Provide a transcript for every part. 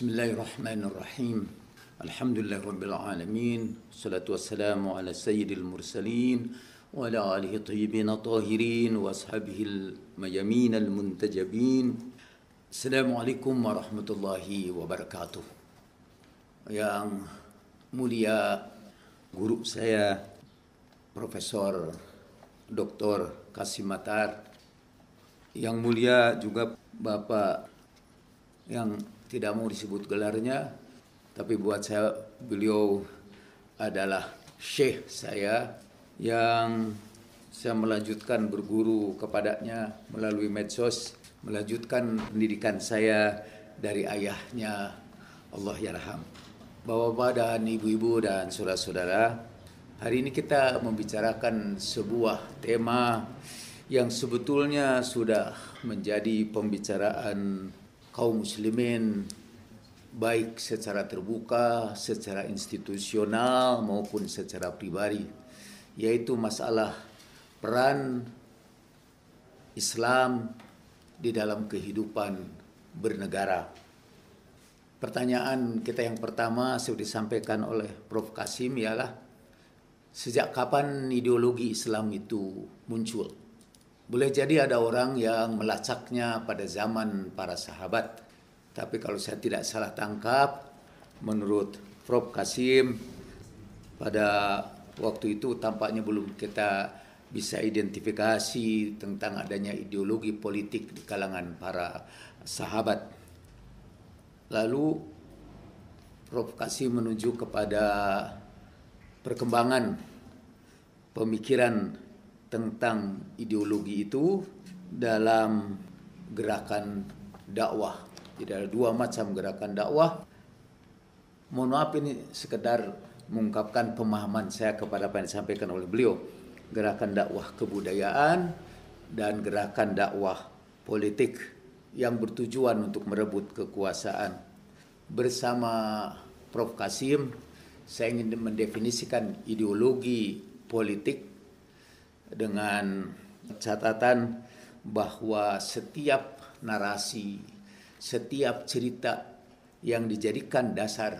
بسم الله الرحمن الرحيم الحمد لله رب العالمين والصلاة والسلام على سيد المرسلين وعلى آله الطيبين الطاهرين وأصحابه الميامين المنتجبين السلام عليكم ورحمة الله وبركاته Yang mulia guru saya Profesor Dr. Kasim Matar. Yang mulia juga Bapak yang tidak mau disebut gelarnya, tapi buat saya beliau adalah syekh saya yang saya melanjutkan berguru kepadanya melalui medsos, melanjutkan pendidikan saya dari ayahnya Allah yarham. Bapak-bapak dan ibu-ibu dan saudara-saudara, hari ini kita membicarakan sebuah tema yang sebetulnya sudah menjadi pembicaraan kaum muslimin baik secara terbuka, secara institusional maupun secara pribadi yaitu masalah peran Islam di dalam kehidupan bernegara. Pertanyaan kita yang pertama sudah disampaikan oleh Prof Kasim ialah sejak kapan ideologi Islam itu muncul? Boleh jadi ada orang yang melacaknya pada zaman para sahabat. Tapi kalau saya tidak salah tangkap, menurut Prof. Kasim, pada waktu itu tampaknya belum kita bisa identifikasi tentang adanya ideologi politik di kalangan para sahabat. Lalu Prof. Kasim menuju kepada perkembangan pemikiran tentang ideologi itu dalam gerakan dakwah. Jadi ada dua macam gerakan dakwah. Mohon maaf ini sekedar mengungkapkan pemahaman saya kepada apa yang disampaikan oleh beliau. Gerakan dakwah kebudayaan dan gerakan dakwah politik yang bertujuan untuk merebut kekuasaan. Bersama Prof. Kasim, saya ingin mendefinisikan ideologi politik dengan catatan bahwa setiap narasi, setiap cerita yang dijadikan dasar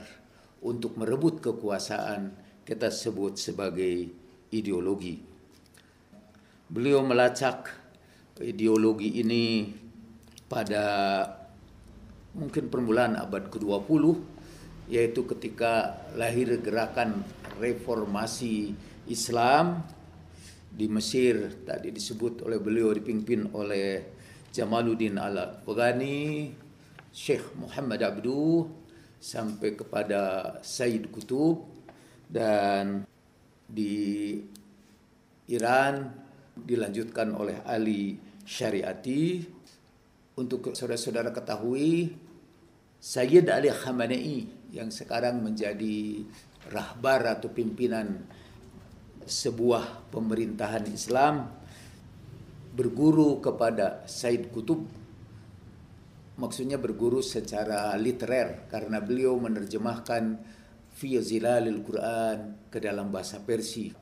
untuk merebut kekuasaan kita sebut sebagai ideologi. Beliau melacak ideologi ini pada mungkin permulaan abad ke-20 yaitu ketika lahir gerakan reformasi Islam di Mesir tadi disebut oleh beliau dipimpin oleh Jamaluddin Al-Afghani, Syekh Muhammad Abdu sampai kepada Said Kutub dan di Iran dilanjutkan oleh Ali Syariati. Untuk saudara-saudara ketahui Sayyid Ali Khamenei yang sekarang menjadi rahbar atau pimpinan sebuah pemerintahan Islam berguru kepada Said Kutub maksudnya berguru secara literer karena beliau menerjemahkan fi zilalil Quran ke dalam bahasa Persia.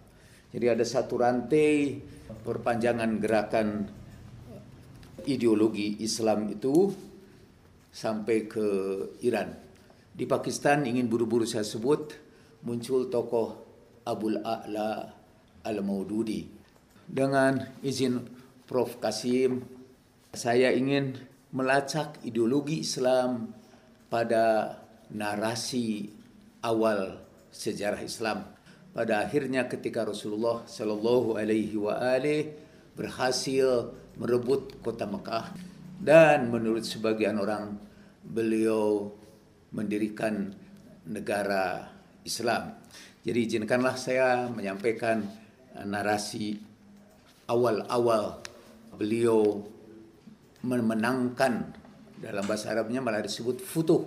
Jadi ada satu rantai perpanjangan gerakan ideologi Islam itu sampai ke Iran. Di Pakistan ingin buru-buru saya sebut muncul tokoh Abul A'la Al-Maududi. Dengan izin Prof. Kasim, saya ingin melacak ideologi Islam pada narasi awal sejarah Islam. Pada akhirnya ketika Rasulullah Shallallahu Alaihi Wasallam berhasil merebut kota Mekah dan menurut sebagian orang beliau mendirikan negara Islam. Jadi izinkanlah saya menyampaikan narasi awal-awal beliau memenangkan dalam bahasa Arabnya malah disebut futuh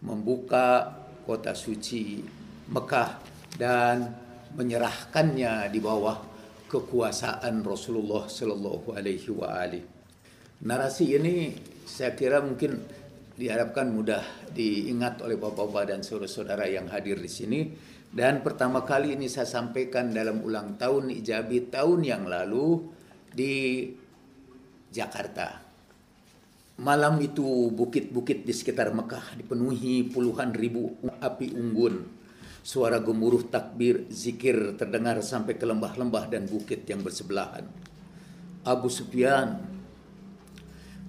membuka kota suci Mekah dan menyerahkannya di bawah kekuasaan Rasulullah Shallallahu Alaihi Wasallam. Narasi ini saya kira mungkin diharapkan mudah diingat oleh bapak-bapak dan saudara-saudara yang hadir di sini dan pertama kali ini saya sampaikan dalam ulang tahun Ijabi tahun yang lalu di Jakarta. Malam itu bukit-bukit di sekitar Mekah dipenuhi puluhan ribu api unggun. Suara gemuruh takbir, zikir terdengar sampai ke lembah-lembah dan bukit yang bersebelahan. Abu Sufyan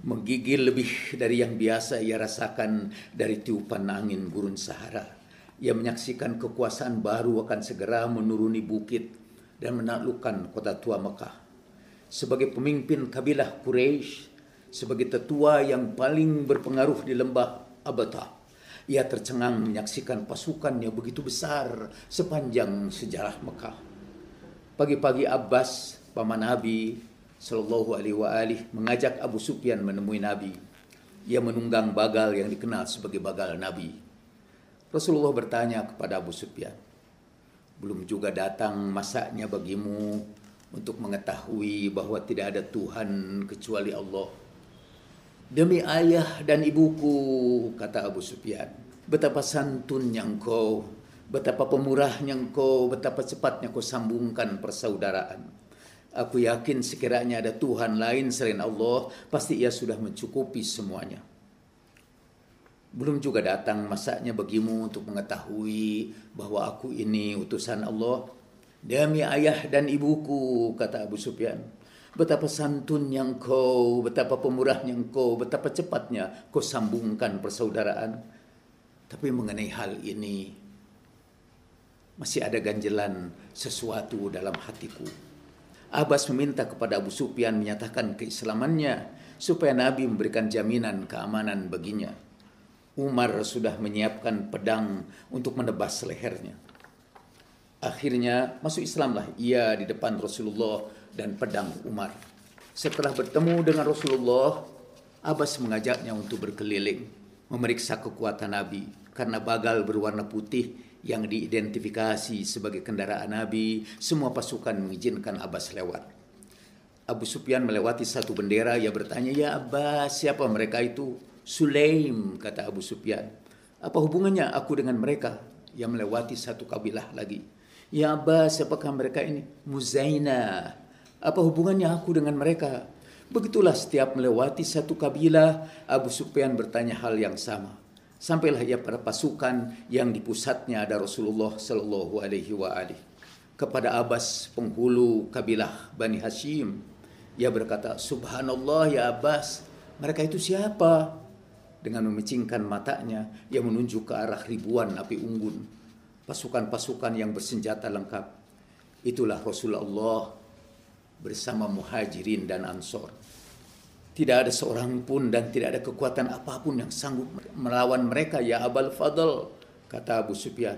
menggigil lebih dari yang biasa ia rasakan dari tiupan angin gurun Sahara. Ia menyaksikan kekuasaan baru akan segera menuruni bukit dan menaklukkan kota tua Mekah. Sebagai pemimpin kabilah Quraisy, sebagai tetua yang paling berpengaruh di lembah Abatah. Ia tercengang menyaksikan pasukan yang begitu besar sepanjang sejarah Mekah. Pagi-pagi Abbas, paman Nabi, Sallallahu Alaihi Wasallam mengajak Abu Sufyan menemui Nabi. Ia menunggang bagal yang dikenal sebagai bagal Nabi. Rasulullah bertanya kepada Abu Sufyan, belum juga datang masaknya bagimu untuk mengetahui bahwa tidak ada Tuhan kecuali Allah Demi ayah dan ibuku, kata Abu Sufyan. Betapa santunnya engkau, betapa pemurahnya engkau, betapa cepatnya kau sambungkan persaudaraan. Aku yakin sekiranya ada Tuhan lain selain Allah, pasti ia sudah mencukupi semuanya. Belum juga datang masaknya bagimu untuk mengetahui bahwa aku ini utusan Allah. Demi ayah dan ibuku, kata Abu Sufyan Betapa santunnya engkau, betapa pemurahnya engkau, betapa cepatnya kau sambungkan persaudaraan. Tapi mengenai hal ini, masih ada ganjelan sesuatu dalam hatiku. Abbas meminta kepada Abu Sufyan menyatakan keislamannya supaya Nabi memberikan jaminan keamanan baginya. Umar sudah menyiapkan pedang untuk menebas lehernya. Akhirnya masuk Islamlah ia di depan Rasulullah dan pedang Umar. Setelah bertemu dengan Rasulullah, Abbas mengajaknya untuk berkeliling, memeriksa kekuatan Nabi karena bagal berwarna putih yang diidentifikasi sebagai kendaraan Nabi, semua pasukan mengizinkan Abbas lewat. Abu Sufyan melewati satu bendera, ia bertanya, "Ya Abbas, siapa mereka itu?" Sulaim, kata Abu Sufyan. Apa hubungannya aku dengan mereka? Yang melewati satu kabilah lagi. Ya Abbas, siapakah mereka ini? Muzaina, apa hubungannya aku dengan mereka? Begitulah setiap melewati satu kabilah, Abu Sufyan bertanya hal yang sama. Sampailah ia pada pasukan yang di pusatnya ada Rasulullah Shallallahu Alaihi Wasallam. Kepada Abbas penghulu kabilah Bani Hashim, ia berkata, Subhanallah ya Abbas, mereka itu siapa? Dengan memicingkan matanya, ia menunjuk ke arah ribuan api unggun. Pasukan-pasukan yang bersenjata lengkap. Itulah Rasulullah bersama muhajirin dan ansor. Tidak ada seorang pun dan tidak ada kekuatan apa pun yang sanggup melawan mereka ya Abal Fadl, kata Abu Sufyan.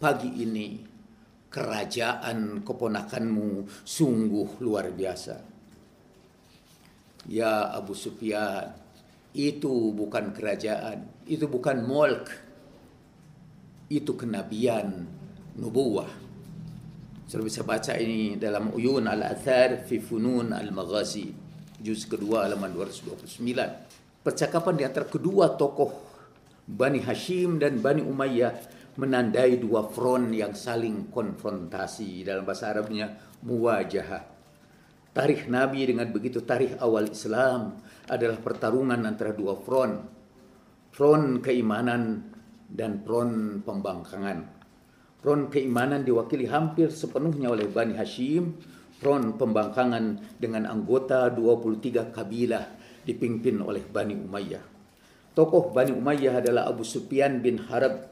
Pagi ini kerajaan keponakanmu sungguh luar biasa. Ya Abu Sufyan, itu bukan kerajaan, itu bukan mulk, itu kenabian, nubuah. Sudah bisa baca ini dalam Uyun Al-Athar fi Funun Al-Maghazi juz kedua halaman 229. Percakapan di antara kedua tokoh Bani Hashim dan Bani Umayyah menandai dua front yang saling konfrontasi dalam bahasa Arabnya muwajahah. Tarikh Nabi dengan begitu tarikh awal Islam adalah pertarungan antara dua front. Front keimanan dan front pembangkangan. Front keimanan diwakili hampir sepenuhnya oleh Bani Hashim, front pembangkangan dengan anggota 23 kabilah dipimpin oleh Bani Umayyah. Tokoh Bani Umayyah adalah Abu Sufyan bin Harab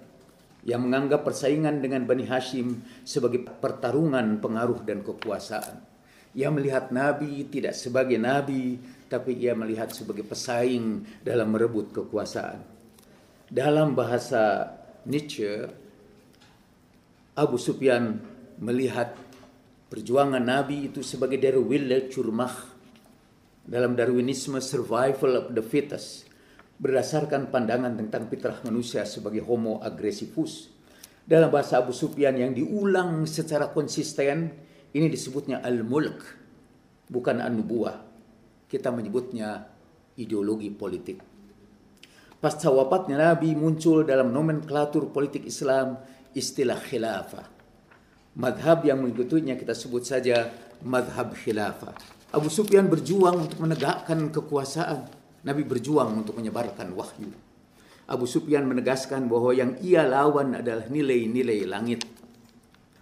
yang menganggap persaingan dengan Bani Hashim sebagai pertarungan pengaruh dan kekuasaan. Ia melihat Nabi tidak sebagai Nabi, tapi ia melihat sebagai pesaing dalam merebut kekuasaan. Dalam bahasa Nietzsche, Abu Sufyan melihat perjuangan Nabi itu sebagai dari wille curmah dalam Darwinisme survival of the fittest berdasarkan pandangan tentang fitrah manusia sebagai homo agresifus dalam bahasa Abu Sufyan yang diulang secara konsisten ini disebutnya al-mulk bukan an-nubuwah kita menyebutnya ideologi politik pasca wafatnya Nabi muncul dalam nomenklatur politik Islam istilah khilafah. Madhab yang mengikutinya kita sebut saja madhab khilafah. Abu Sufyan berjuang untuk menegakkan kekuasaan. Nabi berjuang untuk menyebarkan wahyu. Abu Sufyan menegaskan bahwa yang ia lawan adalah nilai-nilai langit.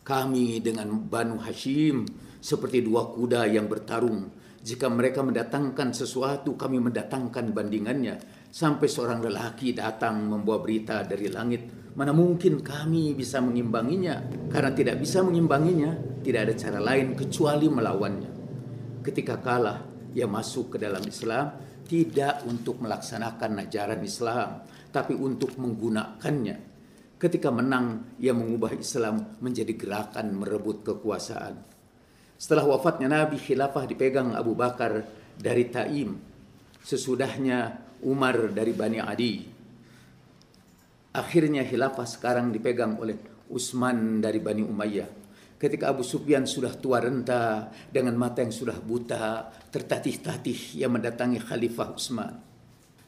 Kami dengan Banu Hashim seperti dua kuda yang bertarung. Jika mereka mendatangkan sesuatu, kami mendatangkan bandingannya. Sampai seorang lelaki datang membawa berita dari langit. Mana mungkin kami bisa mengimbanginya? Karena tidak bisa mengimbanginya, tidak ada cara lain kecuali melawannya. Ketika kalah, ia masuk ke dalam Islam tidak untuk melaksanakan ajaran Islam, tapi untuk menggunakannya. Ketika menang, ia mengubah Islam menjadi gerakan merebut kekuasaan. Setelah wafatnya Nabi, khilafah dipegang Abu Bakar dari Taim. Sesudahnya Umar dari Bani Adi. Akhirnya khilafah sekarang dipegang oleh Utsman dari Bani Umayyah ketika Abu Sufyan sudah tua renta dengan mata yang sudah buta, tertatih-tatih yang mendatangi Khalifah Utsman.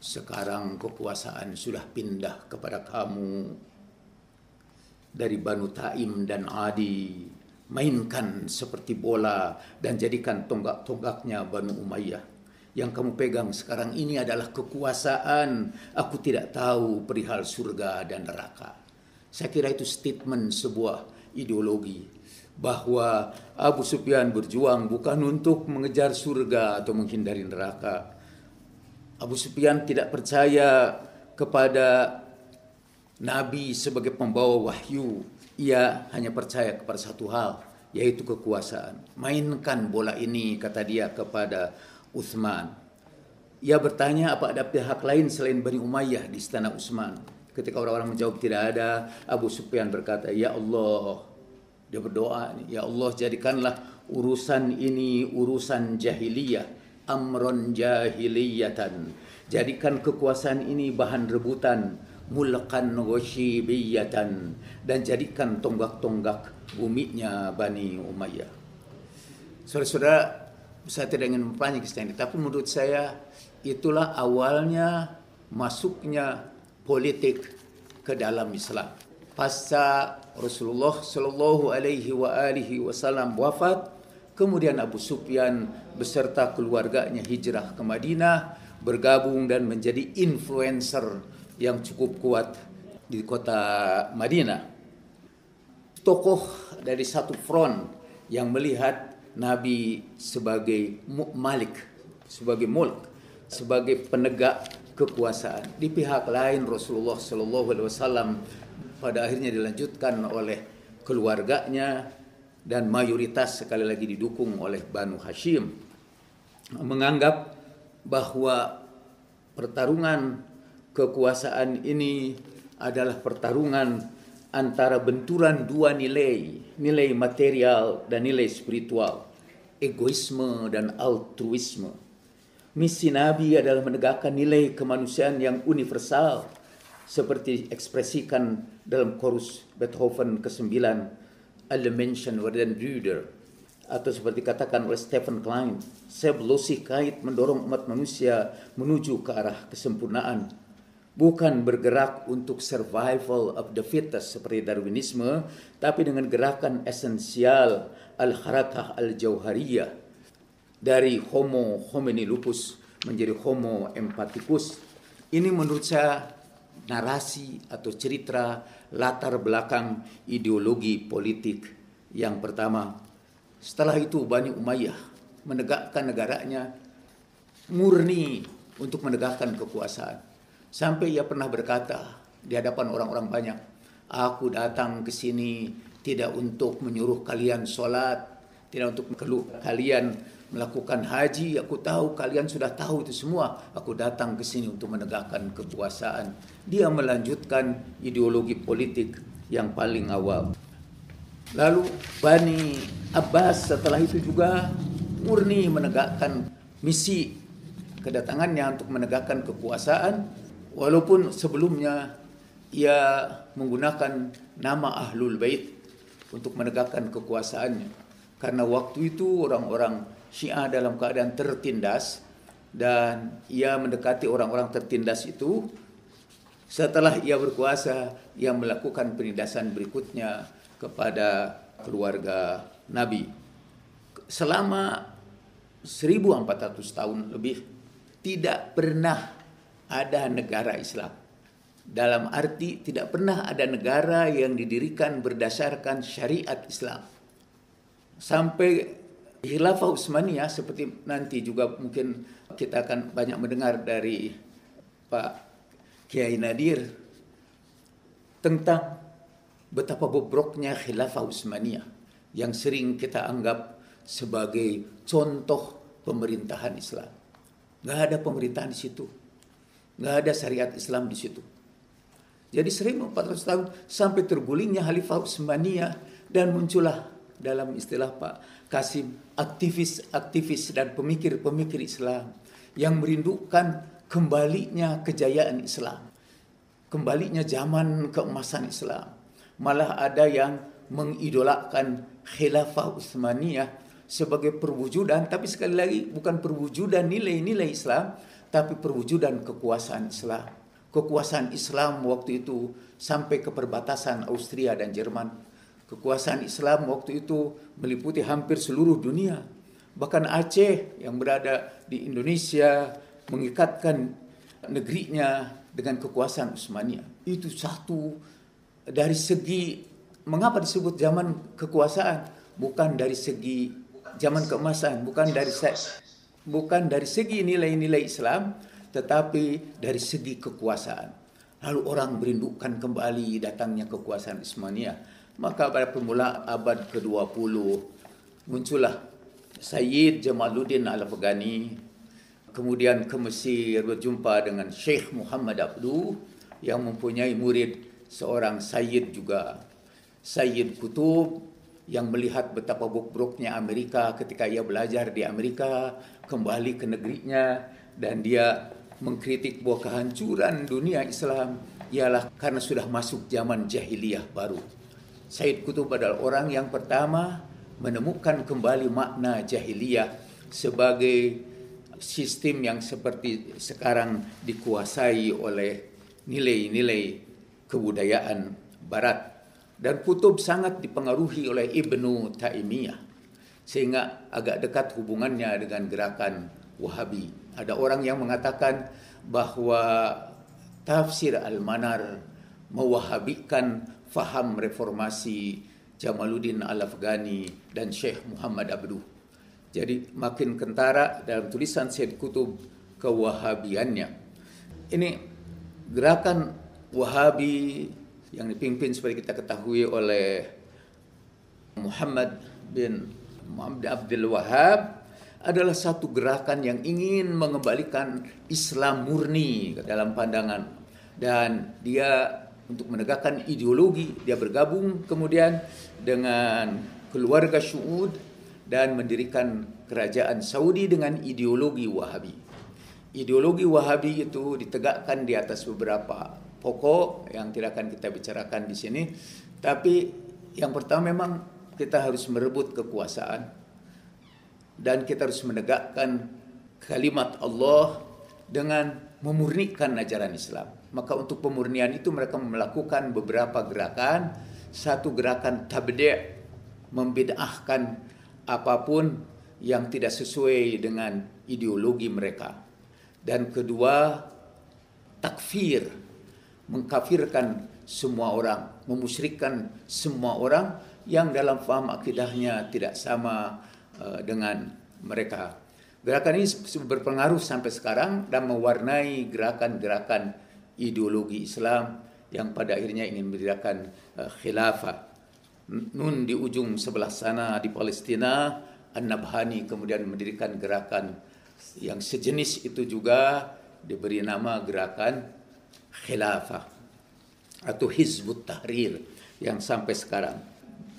Sekarang kekuasaan sudah pindah kepada kamu dari Banu Taim dan Adi. Mainkan seperti bola dan jadikan tonggak-tonggaknya Banu Umayyah. Yang kamu pegang sekarang ini adalah kekuasaan. Aku tidak tahu perihal surga dan neraka. Saya kira itu statement sebuah ideologi bahwa Abu Sufyan berjuang bukan untuk mengejar surga atau menghindari neraka. Abu Sufyan tidak percaya kepada Nabi sebagai pembawa wahyu. Ia hanya percaya kepada satu hal, yaitu kekuasaan. Mainkan bola ini, kata dia kepada Uthman. Ia bertanya apa ada pihak lain selain Bani Umayyah di istana Utsman. Ketika orang-orang menjawab tidak ada, Abu Sufyan berkata, "Ya Allah, dia berdoa, ya Allah jadikanlah urusan ini urusan jahiliyah, amron jahiliyatan. Jadikan kekuasaan ini bahan rebutan, mulkan wasyibiyatan dan jadikan tonggak-tonggak buminya Bani Umayyah. Saudara-saudara, saya tidak ingin memperpanjang kisah ini, tapi menurut saya itulah awalnya masuknya politik ke dalam Islam. Pasca Rasulullah Shallallahu Alaihi wa alihi Wasallam wafat, kemudian Abu Sufyan beserta keluarganya hijrah ke Madinah, bergabung dan menjadi influencer yang cukup kuat di kota Madinah. Tokoh dari satu front yang melihat Nabi sebagai malik, sebagai mulk, sebagai penegak kekuasaan. Di pihak lain Rasulullah Shallallahu Alaihi Wasallam pada akhirnya dilanjutkan oleh keluarganya dan mayoritas sekali lagi didukung oleh Banu Hashim menganggap bahwa pertarungan kekuasaan ini adalah pertarungan antara benturan dua nilai, nilai material dan nilai spiritual, egoisme dan altruisme. Misi Nabi adalah menegakkan nilai kemanusiaan yang universal seperti ekspresikan dalam chorus Beethoven ke-9 Alle Menschen werden Brüder atau seperti katakan oleh Stephen Klein Seblosigkeit mendorong umat manusia menuju ke arah kesempurnaan bukan bergerak untuk survival of the fittest seperti Darwinisme tapi dengan gerakan esensial al-harakah al-jauhariyah dari homo homini lupus menjadi homo empaticus ini menurut saya narasi atau cerita latar belakang ideologi politik yang pertama. Setelah itu Bani Umayyah menegakkan negaranya murni untuk menegakkan kekuasaan. Sampai ia pernah berkata di hadapan orang-orang banyak, aku datang ke sini tidak untuk menyuruh kalian sholat, tidak untuk kalian melakukan haji, aku tahu kalian sudah tahu itu semua. Aku datang ke sini untuk menegakkan kekuasaan. Dia melanjutkan ideologi politik yang paling awal. Lalu Bani Abbas setelah itu juga murni menegakkan misi kedatangannya untuk menegakkan kekuasaan walaupun sebelumnya ia menggunakan nama Ahlul Bait untuk menegakkan kekuasaannya. Karena waktu itu orang-orang Syiah dalam keadaan tertindas dan ia mendekati orang-orang tertindas itu setelah ia berkuasa ia melakukan penindasan berikutnya kepada keluarga Nabi. Selama 1400 tahun lebih tidak pernah ada negara Islam. Dalam arti tidak pernah ada negara yang didirikan berdasarkan syariat Islam. Sampai Khilafah Utsmaniyah seperti nanti juga mungkin kita akan banyak mendengar dari Pak Kiai Nadir tentang betapa bobroknya Khilafah Utsmaniyah yang sering kita anggap sebagai contoh pemerintahan Islam. Nggak ada pemerintahan di situ. Nggak ada syariat Islam di situ. Jadi 1400 tahun sampai tergulingnya Khalifah Utsmaniyah dan muncullah dalam istilah Pak Kasim aktivis-aktivis dan pemikir-pemikir Islam yang merindukan kembalinya kejayaan Islam. Kembalinya zaman keemasan Islam. Malah ada yang mengidolakan Khilafah Utsmaniyah sebagai perwujudan tapi sekali lagi bukan perwujudan nilai-nilai Islam tapi perwujudan kekuasaan Islam. Kekuasaan Islam waktu itu sampai ke perbatasan Austria dan Jerman. Kekuasaan Islam waktu itu meliputi hampir seluruh dunia. Bahkan Aceh yang berada di Indonesia mengikatkan negerinya dengan kekuasaan Utsmaniyah. Itu satu dari segi mengapa disebut zaman kekuasaan bukan dari segi zaman keemasan, bukan dari bukan dari segi nilai-nilai Islam, tetapi dari segi kekuasaan. Lalu orang merindukan kembali datangnya kekuasaan Ismania. Maka pada permulaan abad ke-20 muncullah Sayyid Jamaluddin Al-Afghani kemudian ke Mesir berjumpa dengan Syekh Muhammad Abdu yang mempunyai murid seorang Sayyid juga Sayyid Kutub yang melihat betapa buruknya Amerika ketika ia belajar di Amerika, kembali ke negerinya dan dia mengkritik bahwa kehancuran dunia Islam ialah karena sudah masuk zaman jahiliyah baru. Said Kutub adalah orang yang pertama menemukan kembali makna jahiliyah sebagai sistem yang seperti sekarang dikuasai oleh nilai-nilai kebudayaan barat dan kutub sangat dipengaruhi oleh Ibnu Taimiyah sehingga agak dekat hubungannya dengan gerakan Wahabi. Ada orang yang mengatakan bahwa tafsir Al-Manar mewahabikan faham reformasi Jamaluddin Al-Afghani dan Syekh Muhammad Abduh. Jadi makin kentara dalam tulisan Syed Kutub kewahabiannya. Ini gerakan Wahabi yang dipimpin seperti kita ketahui oleh Muhammad bin Muhammad Abdul Wahab adalah satu gerakan yang ingin mengembalikan Islam murni dalam pandangan dan dia untuk menegakkan ideologi dia bergabung kemudian dengan keluarga Syuud dan mendirikan kerajaan Saudi dengan ideologi Wahabi. Ideologi Wahabi itu ditegakkan di atas beberapa pokok yang tidak akan kita bicarakan di sini. Tapi yang pertama memang kita harus merebut kekuasaan dan kita harus menegakkan kalimat Allah dengan memurnikan ajaran Islam. Maka untuk pemurnian itu mereka melakukan beberapa gerakan. Satu gerakan tabdi' membid'ahkan apa pun yang tidak sesuai dengan ideologi mereka. Dan kedua, takfir mengkafirkan semua orang, memusyrikkan semua orang yang dalam faham akidahnya tidak sama uh, dengan mereka. Gerakan ini berpengaruh sampai sekarang dan mewarnai gerakan-gerakan ideologi Islam yang pada akhirnya ingin mendirikan uh, khilafah. Nun di ujung sebelah sana di Palestina, An-Nabhani kemudian mendirikan gerakan yang sejenis itu juga diberi nama gerakan khilafah atau Hizbut Tahrir yang sampai sekarang.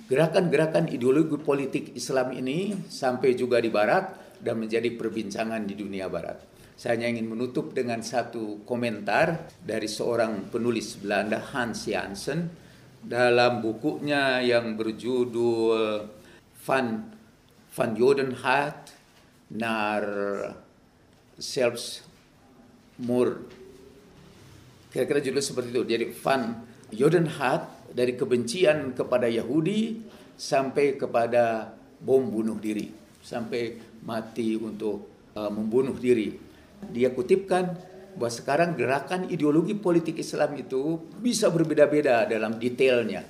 Gerakan-gerakan ideologi politik Islam ini sampai juga di barat dan menjadi perbincangan di dunia barat. Saya hanya ingin menutup dengan satu komentar dari seorang penulis Belanda Hans Jansen dalam bukunya yang berjudul Van Van Jodenhat naar Selbstmoord Kira-kira judul seperti itu. Jadi Van Jodenhat dari kebencian kepada Yahudi sampai kepada bom bunuh diri. Sampai mati untuk uh, membunuh diri. dia kutipkan bahwa sekarang gerakan ideologi politik Islam itu bisa berbeda-beda dalam detailnya.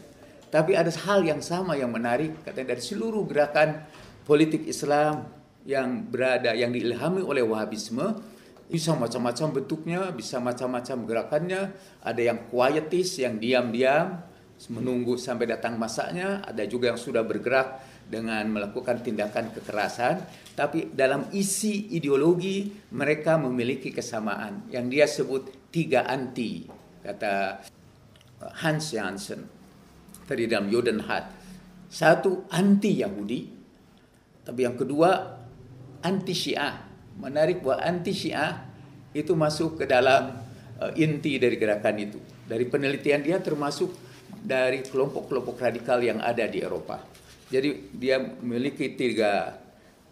Tapi ada hal yang sama yang menarik katanya dari seluruh gerakan politik Islam yang berada yang diilhami oleh Wahabisme bisa macam-macam bentuknya, bisa macam-macam gerakannya. Ada yang quietis, yang diam-diam, menunggu sampai datang masaknya. Ada juga yang sudah bergerak dengan melakukan tindakan kekerasan. Tapi dalam isi ideologi mereka memiliki kesamaan yang dia sebut tiga anti, kata Hans Janssen tadi dalam Jodenhat. Satu anti Yahudi, tapi yang kedua anti Syiah menarik bahwa anti Syiah itu masuk ke dalam uh, inti dari gerakan itu. Dari penelitian dia termasuk dari kelompok-kelompok radikal yang ada di Eropa. Jadi dia memiliki tiga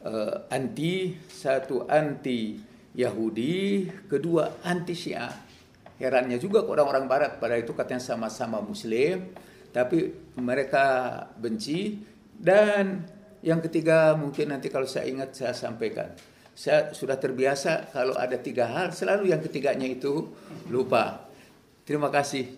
uh, anti, satu anti Yahudi, kedua anti Syiah. Herannya juga orang-orang Barat pada itu katanya sama-sama Muslim, tapi mereka benci dan yang ketiga mungkin nanti kalau saya ingat saya sampaikan saya sudah terbiasa kalau ada tiga hal selalu yang ketiganya itu lupa. Terima kasih.